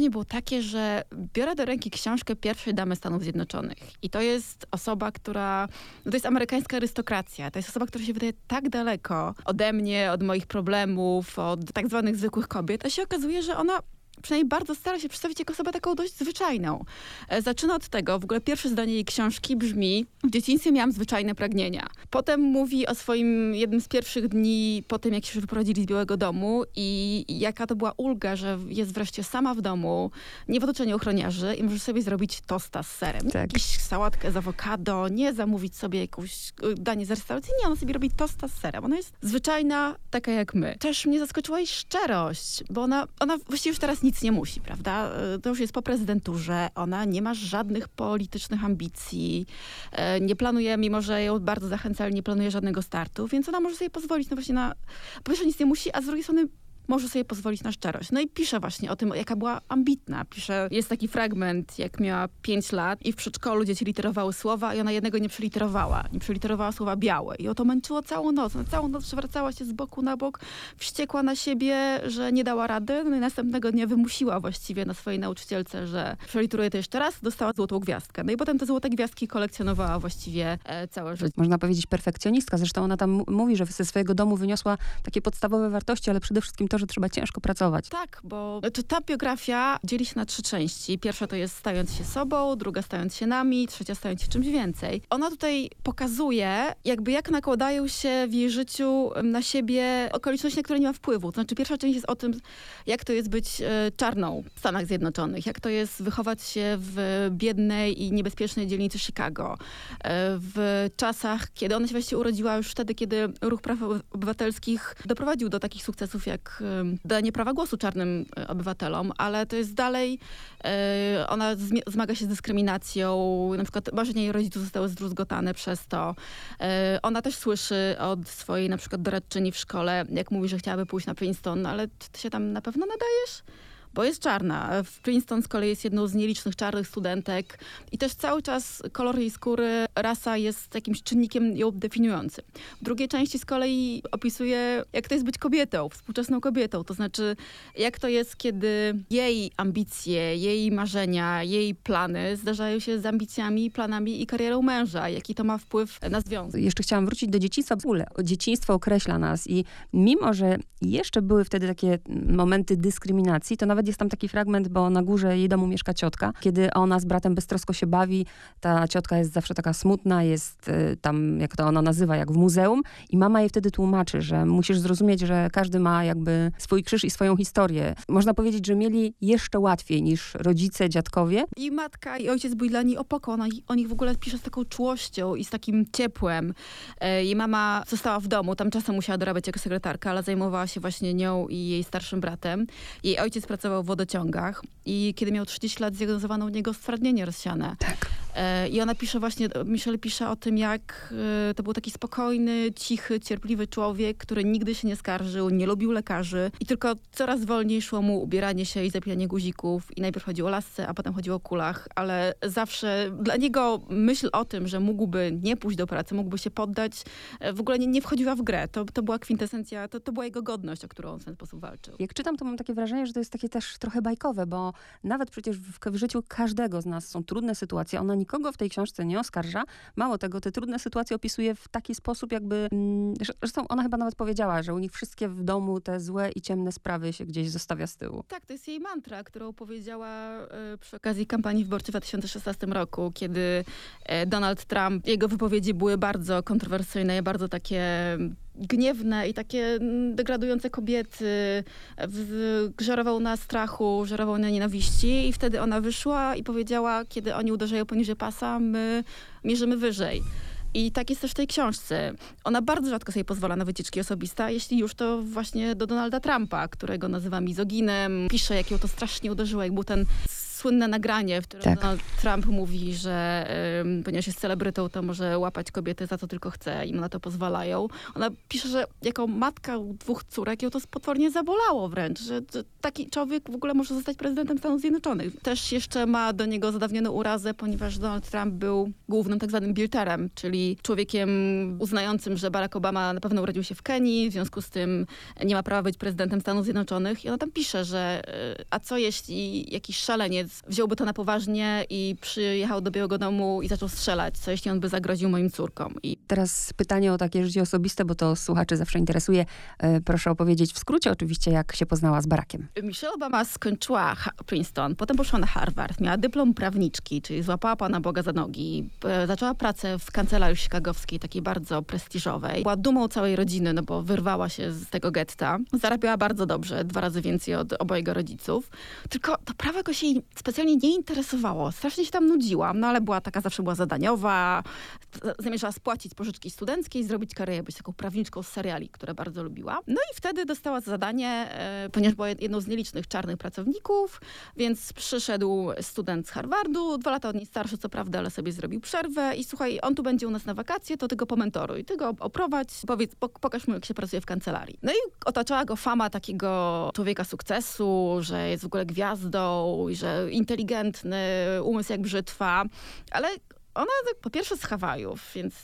wrażenie było takie, że biorę do ręki książkę pierwszej damy Stanów Zjednoczonych. I to jest osoba, która, no to jest amerykańska arystokracja. To jest osoba, która się wydaje tak daleko ode mnie, od moich problemów, od tak zwanych zwykłych kobiet, a się okazuje, że ona przynajmniej bardzo stara się przedstawić jako osobę taką dość zwyczajną. E, zaczyna od tego, w ogóle pierwsze zdanie jej książki brzmi w dzieciństwie miałam zwyczajne pragnienia. Potem mówi o swoim jednym z pierwszych dni po tym, jak się wyprowadzili z Białego Domu i jaka to była ulga, że jest wreszcie sama w domu, nie w otoczeniu ochroniarzy i może sobie zrobić tosta z serem. Tak. Jakąś sałatkę z awokado, nie zamówić sobie jakąś y, danie z restauracji. Nie, ona sobie robi tosta z serem. Ona jest zwyczajna, taka jak my. Też mnie zaskoczyła jej szczerość, bo ona, ona właściwie już teraz nic nie musi, prawda? Y, to już jest po prezydenturze. Ona nie ma żadnych politycznych ambicji. Y, nie planuje, mimo że ją bardzo zachęcali, nie planuje żadnego startu, więc ona może sobie pozwolić no właśnie na... Po pierwsze nic nie musi, a z drugiej strony może sobie pozwolić na szczerość. No i pisze właśnie o tym, jaka była ambitna. Pisze, jest taki fragment, jak miała 5 lat i w przedszkolu dzieci literowały słowa i ona jednego nie przeliterowała. Nie przeliterowała słowa białe. I o to męczyło całą noc. Na całą noc przewracała się z boku na bok, wściekła na siebie, że nie dała rady. No i następnego dnia wymusiła właściwie na swojej nauczycielce, że przeliteruje to jeszcze raz, dostała złotą gwiazdkę. No i potem te złote gwiazdki kolekcjonowała właściwie e, całe życie. Można powiedzieć perfekcjonistka. Zresztą ona tam mówi, że ze swojego domu wyniosła takie podstawowe wartości, ale przede wszystkim to, że trzeba ciężko pracować. Tak, bo to ta biografia dzieli się na trzy części. Pierwsza to jest stając się sobą, druga stając się nami, trzecia stając się czymś więcej. Ona tutaj pokazuje, jakby jak nakładają się w jej życiu na siebie okoliczności, na które nie ma wpływu. To znaczy pierwsza część jest o tym, jak to jest być e, czarną w Stanach Zjednoczonych, jak to jest wychować się w biednej i niebezpiecznej dzielnicy Chicago. E, w czasach, kiedy ona się właściwie urodziła już wtedy, kiedy ruch praw obywatelskich doprowadził do takich sukcesów jak danie prawa głosu czarnym e, obywatelom, ale to jest dalej, e, ona zmaga się z dyskryminacją, na przykład marzenia jej rodziców zostały zdruzgotane przez to. E, ona też słyszy od swojej na przykład doradczyni w szkole, jak mówi, że chciałaby pójść na Princeton, ale ty się tam na pewno nadajesz? Bo jest czarna. W Princeton z kolei jest jedną z nielicznych czarnych studentek i też cały czas kolor jej skóry, rasa jest jakimś czynnikiem ją definiującym. W drugiej części z kolei opisuje, jak to jest być kobietą, współczesną kobietą, to znaczy jak to jest, kiedy jej ambicje, jej marzenia, jej plany zdarzają się z ambicjami, planami i karierą męża, jaki to ma wpływ na związek. Jeszcze chciałam wrócić do dzieciństwa. W ogóle dzieciństwo określa nas i mimo, że jeszcze były wtedy takie momenty dyskryminacji, to nawet nawet jest tam taki fragment, bo na górze jej domu mieszka ciotka. Kiedy ona z bratem beztrosko się bawi, ta ciotka jest zawsze taka smutna, jest y, tam, jak to ona nazywa, jak w muzeum i mama jej wtedy tłumaczy, że musisz zrozumieć, że każdy ma jakby swój krzyż i swoją historię. Można powiedzieć, że mieli jeszcze łatwiej niż rodzice, dziadkowie. I matka i ojciec byli dla niej opoką. Ona o nich w ogóle pisze z taką czułością i z takim ciepłem. E, jej mama została w domu, tam czasem musiała dorabiać jako sekretarka, ale zajmowała się właśnie nią i jej starszym bratem. Jej ojciec pracował pracował w wodociągach i kiedy miał 30 lat zdiagnozowano u niego stwardnienie rozsiane. Tak. E, I ona pisze właśnie, Michelle pisze o tym, jak e, to był taki spokojny, cichy, cierpliwy człowiek, który nigdy się nie skarżył, nie lubił lekarzy i tylko coraz wolniej szło mu ubieranie się i zapijanie guzików. I najpierw chodziło o lasce, a potem chodziło o kulach, ale zawsze dla niego myśl o tym, że mógłby nie pójść do pracy, mógłby się poddać, e, w ogóle nie, nie wchodziła w grę. To, to była kwintesencja, to, to była jego godność, o którą on w ten sposób walczył. Jak czytam, to mam takie wrażenie, że to jest takie też trochę bajkowe, bo nawet przecież w, w życiu każdego z nas są trudne sytuacje. Ona nikogo w tej książce nie oskarża. Mało tego, te trudne sytuacje opisuje w taki sposób, jakby. Mm, zresztą ona chyba nawet powiedziała, że u nich wszystkie w domu te złe i ciemne sprawy się gdzieś zostawia z tyłu. Tak, to jest jej mantra, którą powiedziała y, przy okazji kampanii wyborczej w 2016 roku, kiedy y, Donald Trump, jego wypowiedzi były bardzo kontrowersyjne, bardzo takie gniewne i takie mm, degradujące kobiety, żerował na strachu, żerował na nienawiści i wtedy ona wyszła i powiedziała, kiedy oni uderzają poniżej pasa, my mierzymy wyżej. I tak jest też w tej książce. Ona bardzo rzadko sobie pozwala na wycieczki osobiste, jeśli już to właśnie do Donalda Trumpa, którego nazywa mizoginem. Pisze, jak ją to strasznie uderzyło, jak był ten słynne nagranie, w którym Tak. Donald Trump mówi, że ponieważ jest celebrytą, to może łapać kobiety za co tylko chce, im na to pozwalają. Ona pisze, że jako matka dwóch córek ją to potwornie zabolało wręcz, że, że taki człowiek w ogóle może zostać prezydentem Stanów Zjednoczonych. Też jeszcze ma do niego zadawnioną urazę, ponieważ Donald Trump był głównym tak zwanym bilterem, czyli człowiekiem uznającym, że Barack Obama na pewno urodził się w Kenii, w związku z tym nie ma prawa być prezydentem Stanów Zjednoczonych. I ona tam pisze, że y, a co jeśli jakiś szaleniec wziąłby to na poważnie i przyjechał do Białego Domu i zaczął strzelać? Co jeśli on by zagroził moim córkom? I Teraz pytanie o takie życie osobiste, bo to słuchaczy zawsze interesuje. E, Proszę opowiedzieć w skrócie oczywiście, jak się poznała z Barackiem. Michelle Obama skończyła Princeton, potem poszła na Harvard, miała dyplom prawniczki, czyli złapała Pana Boga za nogi, e, zaczęła pracę w kancelarii chicagowskiej, takiej bardzo prestiżowej. Była dumą całej rodziny, no bo wyrwała się z tego getta. Zarabiała bardzo dobrze, dwa razy więcej od obojga rodziców. Tylko to prawo jakoś jej specjalnie nie interesowało. Strasznie się tam nudziła, no ale była taka, zawsze była zadaniowa. Zamierzała spłacić pożyczki studenckie i zrobić karierę, być taką prawniczką z seriali, które bardzo lubiła. No i wtedy dostała zadanie, e, ponieważ była jedną z nielicznych czarnych pracowników, więc przyszedł student z Harvardu, dwa lata od niej starszy, co prawda, ale sobie zrobił przerwę i słuchaj, on tu będzie u nas na wakacje, to ty go pomentoruj, ty go oprowadź, powiedz, pok- pokaż mu, jak się pracuje w kancelarii. No i otaczała go fama takiego człowieka sukcesu, że jest w ogóle gwiazdą, i że inteligentny, umysł jak brzytwa, ale ona tak po pierwsze z Hawajów, więc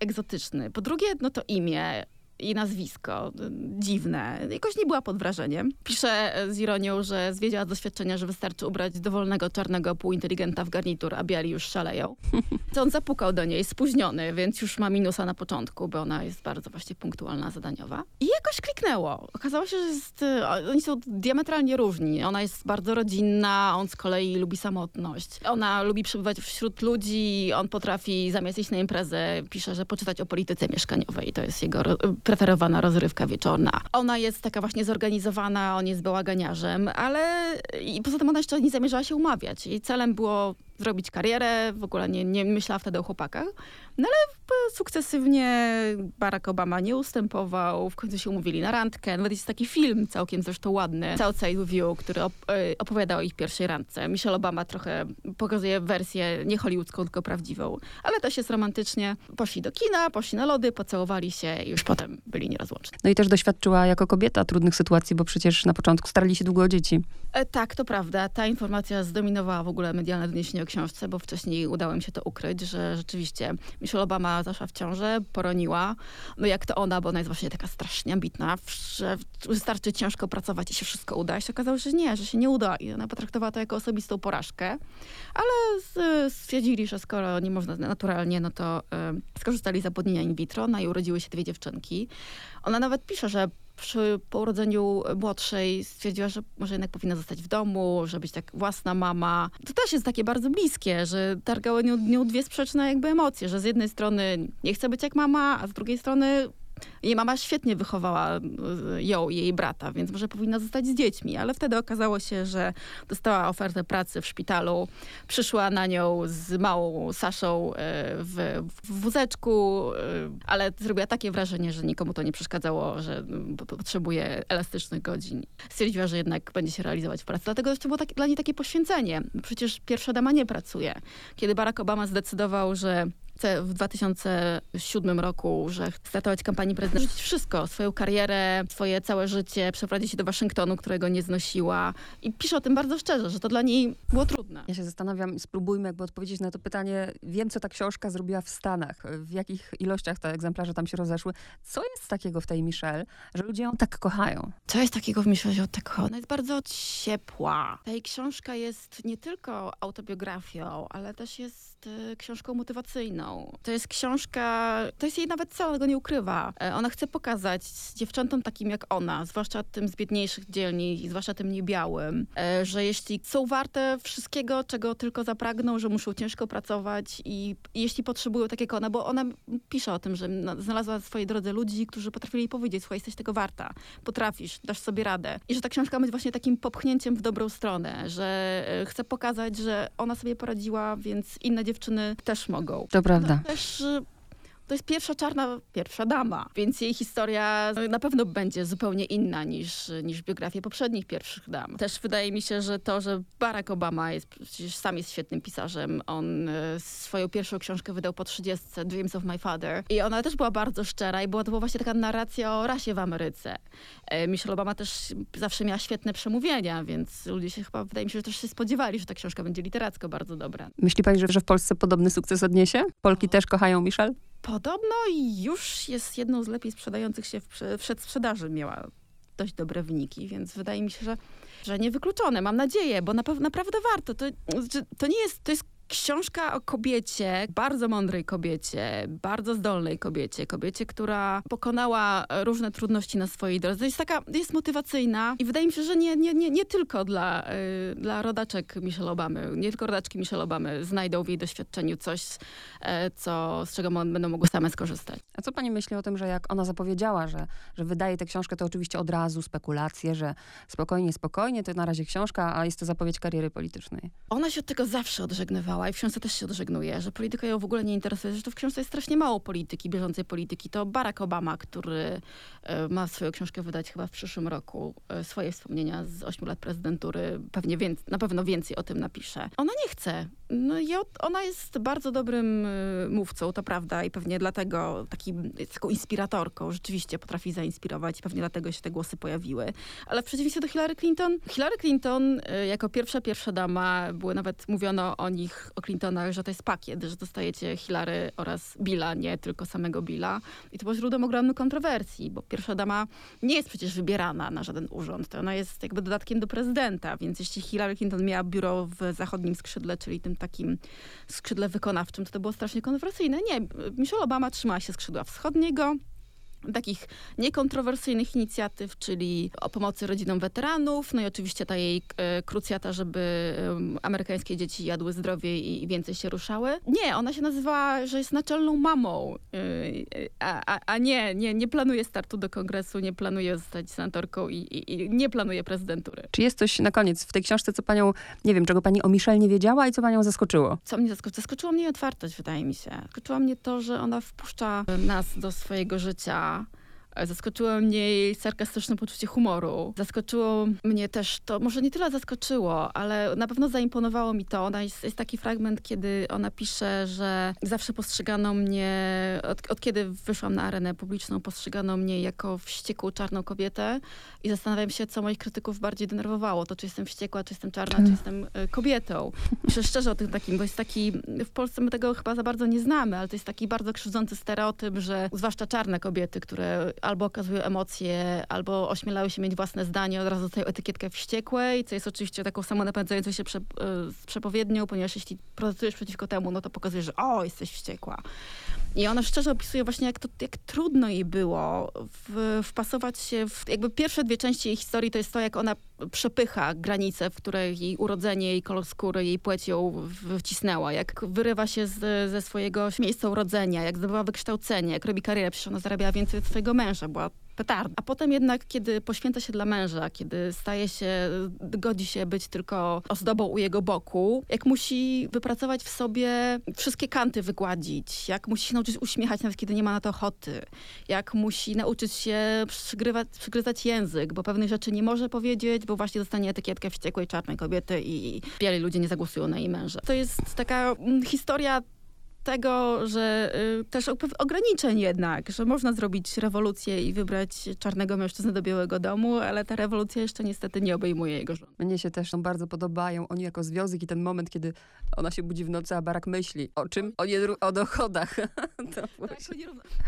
egzotyczny. Po drugie, no to imię i nazwisko y, dziwne. Jakoś nie była pod wrażeniem. Pisze z ironią, że zwiedziała z doświadczenia, że wystarczy ubrać dowolnego czarnego półinteligenta w garnitur, a biali już szaleją. Co on zapukał do niej, spóźniony, więc już ma minusa na początku, bo ona jest bardzo właśnie punktualna, zadaniowa. I jakoś kliknęło. Okazało się, że jest, y, oni są diametralnie różni. Ona jest bardzo rodzinna, on z kolei lubi samotność. Ona lubi przebywać wśród ludzi, on potrafi zamiast iść na imprezę, pisze, że poczytać o polityce mieszkaniowej. To jest jego ro- preferowana rozrywka wieczorna. Ona jest taka właśnie zorganizowana, on jest bałaganiarzem, ale i poza tym ona jeszcze nie zamierzała się umawiać. Jej celem było zrobić karierę, w ogóle nie, nie myślała wtedy o chłopakach. No ale sukcesywnie Barack Obama nie ustępował, w końcu się umówili na randkę. Nawet jest taki film całkiem zresztą ładny, Southside View, który op- e, opowiada o ich pierwszej randce. Michelle Obama trochę pokazuje wersję nie hollywoodzką, tylko prawdziwą. Ale też jest romantycznie. Poszli do kina, poszli na lody, pocałowali się i już potem byli nierozłączni. No i też doświadczyła jako kobieta trudnych sytuacji, bo przecież na początku starali się długo o dzieci. E, tak, to prawda. Ta informacja zdominowała w ogóle medialne doniesienie książce, bo wcześniej udało mi się to ukryć, że rzeczywiście Michelle Obama zaszła w ciążę, poroniła. No jak to ona, bo ona jest właśnie taka strasznie ambitna, że wystarczy ciężko pracować i się wszystko uda. I się okazało, że nie, że się nie uda. I ona potraktowała to jako osobistą porażkę. Ale stwierdzili, że skoro nie można naturalnie, no to e, skorzystali z zapłodnienia in vitro, no i urodziły się dwie dziewczynki. Ona nawet pisze, że przy urodzeniu młodszej stwierdziła, że może jednak powinna zostać w domu, że być tak własna mama. To też jest takie bardzo bliskie, że targały nią, nią dwie sprzeczne jakby emocje, że z jednej strony nie chce być jak mama, a z drugiej strony jej mama świetnie wychowała y, ją i jej brata, więc może powinna zostać z dziećmi, ale wtedy okazało się, że dostała ofertę pracy w szpitalu, przyszła na nią z małą Saszą y, w, w wózeczku, y, ale zrobiła takie wrażenie, że nikomu to nie przeszkadzało, że po- potrzebuje elastycznych godzin. Stwierdziła, że jednak będzie się realizować w pracy. Dlatego to było tak, dla niej takie poświęcenie. Przecież pierwsza dama nie pracuje. Kiedy Barack Obama zdecydował, że chce w 2007 roku, że chce startować kampanię prezydencką, rzucić wszystko, swoją karierę, swoje całe życie, przeprowadzić się do Waszyngtonu, którego nie znosiła. I pisze o tym bardzo szczerze, że to dla niej było trudne. Ja się zastanawiam spróbujmy jakby odpowiedzieć na to pytanie. Wiem, co ta książka zrobiła w Stanach, w jakich ilościach te egzemplarze tam się rozeszły. Co jest takiego w tej Michelle, że ludzie ją tak kochają? Co jest takiego w Michelle Zioteko? Ona jest bardzo ciepła. Ta jej książka jest nie tylko autobiografią, ale też jest e, książką motywacyjną. To jest książka, to jest jej nawet cel, ona go nie ukrywa. E, Ona chce pokazać dziewczętom takim jak ona, zwłaszcza tym z biedniejszych dzielnic, zwłaszcza tym niebiałym, e, że jeśli są warte wszystkiego, czego tylko zapragną, że muszą ciężko pracować i, jeśli potrzebują tak jak ona, bo ona pisze o tym, że na- znalazła w swojej drodze ludzi, którzy potrafili jej powiedzieć, słuchaj, jesteś tego warta, potrafisz, dasz sobie radę. I że ta książka być właśnie takim popchnięciem w dobrą stronę, że e, chce pokazać, że ona sobie poradziła, więc inne dziewczyny też mogą. To 那那是 No, to jest pierwsza czarna, pierwsza dama, więc jej historia na pewno będzie zupełnie inna niż, niż biografie poprzednich pierwszych dam. Też wydaje mi się, że to, że Barack Obama jest przecież sam jest świetnym pisarzem. On e, swoją pierwszą książkę wydał po 30, Dreams of My Father. I ona też była bardzo szczera i była to była właśnie taka narracja o rasie w Ameryce. E, Michelle Obama też zawsze miała świetne przemówienia, więc ludzie się chyba, wydaje mi się, że też się spodziewali, że ta książka będzie literacko bardzo dobra. Myśli pani, że, że w Polsce podobny sukces odniesie? Polki też kochają Michelle? Podobno już jest jedną z lepiej sprzedających się w, w przedsprzedaży. Miała dość dobre wyniki, więc wydaje mi się, że, że niewykluczone. Mam nadzieję, bo na, naprawdę warto. To, to nie jest, to jest Książka o kobiecie, bardzo mądrej kobiecie, bardzo zdolnej kobiecie, kobiecie, która pokonała różne trudności na swojej drodze. Jest taka, jest motywacyjna i wydaje mi się, że nie, nie, nie, nie tylko dla, y, dla rodaczek Michelle Obamy, nie tylko rodaczki Michelle Obamy znajdą w jej doświadczeniu coś, y, co, z czego będą mogły same skorzystać. A co pani myśli o tym, że jak ona zapowiedziała, że, że wydaje tę książkę, to oczywiście od razu spekulacje, że spokojnie, spokojnie, to na razie książka, a jest to zapowiedź kariery politycznej. Ona się od tego zawsze odżegnywała i w książce też się odżegnuje, że polityka ją w ogóle nie interesuje, że to w książce jest strasznie mało polityki, bieżącej polityki. To Barack Obama, który e, ma swoją książkę wydać chyba w przyszłym roku, e, swoje wspomnienia z ośmiu lat prezydentury, pewnie więcej, na pewno więcej o tym napisze. Ona nie chce. No i ona jest bardzo dobrym e, mówcą, to prawda, i pewnie dlatego takim, taką inspiratorką rzeczywiście potrafi zainspirować, pewnie dlatego się te głosy pojawiły. Ale w przeciwieństwie do Hillary Clinton, Hillary Clinton jako pierwsza, pierwsza dama, były nawet mówiono o nich, o Clintonach, że to jest pakiet, że dostajecie Hillary oraz Billa, nie tylko samego Billa. I to było źródłem ogromnych kontrowersji, bo pierwsza dama nie jest przecież wybierana na żaden urząd. To ona jest jakby dodatkiem do prezydenta, więc jeśli Hillary Clinton miała biuro w zachodnim skrzydle, czyli tym takim skrzydle wykonawczym, to to było strasznie kontrowersyjne. Nie, Michelle Obama trzymała się skrzydła wschodniego, takich niekontrowersyjnych inicjatyw, czyli o pomocy rodzinom weteranów, no i oczywiście ta jej e, krucjata, żeby amerykańskie dzieci jadły zdrowiej i więcej się ruszały. Nie, ona się nazywała, że jest naczelną mamą, e, a, a, a nie, nie, nie planuje startu do kongresu, nie planuje zostać senatorką i, i, i, nie planuje prezydentury. Czy jest coś na koniec w tej książce, co panią, nie wiem, czego pani o Michelle nie wiedziała i co panią zaskoczyło? Co mnie zaskoczyło? Zaskoczyło mnie otwartość, wydaje mi się. Zaskoczyło mnie to, że ona wpuszcza nas do swojego życia, Yeah. Zaskoczyło mnie jej sarkastyczne poczucie humoru. Zaskoczyło mnie też to, może nie tyle zaskoczyło, ale na pewno zaimponowało mi to. Ona jest, jest taki fragment, kiedy ona pisze, że zawsze postrzegano mnie, od, od, kiedy wyszłam na arenę publiczną, postrzegano mnie jako wściekłą czarną kobietę i zastanawiam się, co moich krytyków bardziej denerwowało. To, czy jestem wściekła, czy jestem czarna, czy jestem y, kobietą. Piszę szczerze o tym takim, bo jest taki, w Polsce my tego chyba za bardzo nie znamy, ale to jest taki bardzo krzywdzący stereotyp, że zwłaszcza czarne kobiety, które albo okazują emocje, albo ośmielały się mieć własne zdanie, od razu dostają etykietkę wściekłej, co jest oczywiście taką samonapędzającą się prze, e, przepowiednią, ponieważ jeśli protestujesz przeciwko temu, no to pokazujesz, że o, jesteś wściekła. I ona szczerze opisuje właśnie, jak, to, jak trudno jej było w, wpasować się w... Jakby pierwsze dwie części jej historii to jest to, jak ona przepycha granice, w której jej urodzenie, jej kolor skóry, jej płeć ją wcisnęła. Jak wyrywa się z, ze swojego miejsca urodzenia, jak zdobywa wykształcenie, jak robi karierę. Przecież ona zarabiała więcej od swojego męża, była petarda. A potem jednak, kiedy poświęca się dla męża, kiedy staje się, godzi się być tylko ozdobą u jego boku, jak musi wypracować w sobie wszystkie kanty wygładzić, jak musi się nauczyć uśmiechać, nawet kiedy nie ma na to ochoty, jak musi nauczyć się przygrywać, przygryzać język, bo pewnych rzeczy nie może powiedzieć, bo właśnie dostanie etykietkę wściekłej czarnej kobiety i biali ludzie nie zagłosują na jej męża. To jest taka mm, historia tego, że y, też ograniczeń jednak, że można zrobić rewolucję i wybrać czarnego mężczyznę do Białego Domu, ale ta rewolucja jeszcze niestety nie obejmuje jego żon. Mnie się też bardzo podobają oni jako związek i ten moment, kiedy ona się budzi w nocy, a Barak myśli o czym? O, nie, o dochodach. tak,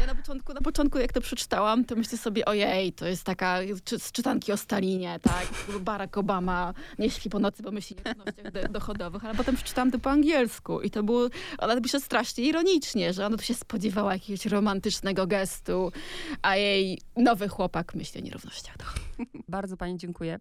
ja na początku, na początku, jak to przeczytałam, to myślę sobie, ojej, to jest taka czy, z czytanki o Stalinie, tak? Barack Obama nie śpi po nocy, bo myśli o dochodowych, ale potem przeczytałam to po angielsku i to było, ona pisze strasznie strasznie ironicznie, że ona tu się spodziewała jakiegoś romantycznego gestu, a jej nowy chłopak myśli o nierównościach. Bardzo pani dziękuję.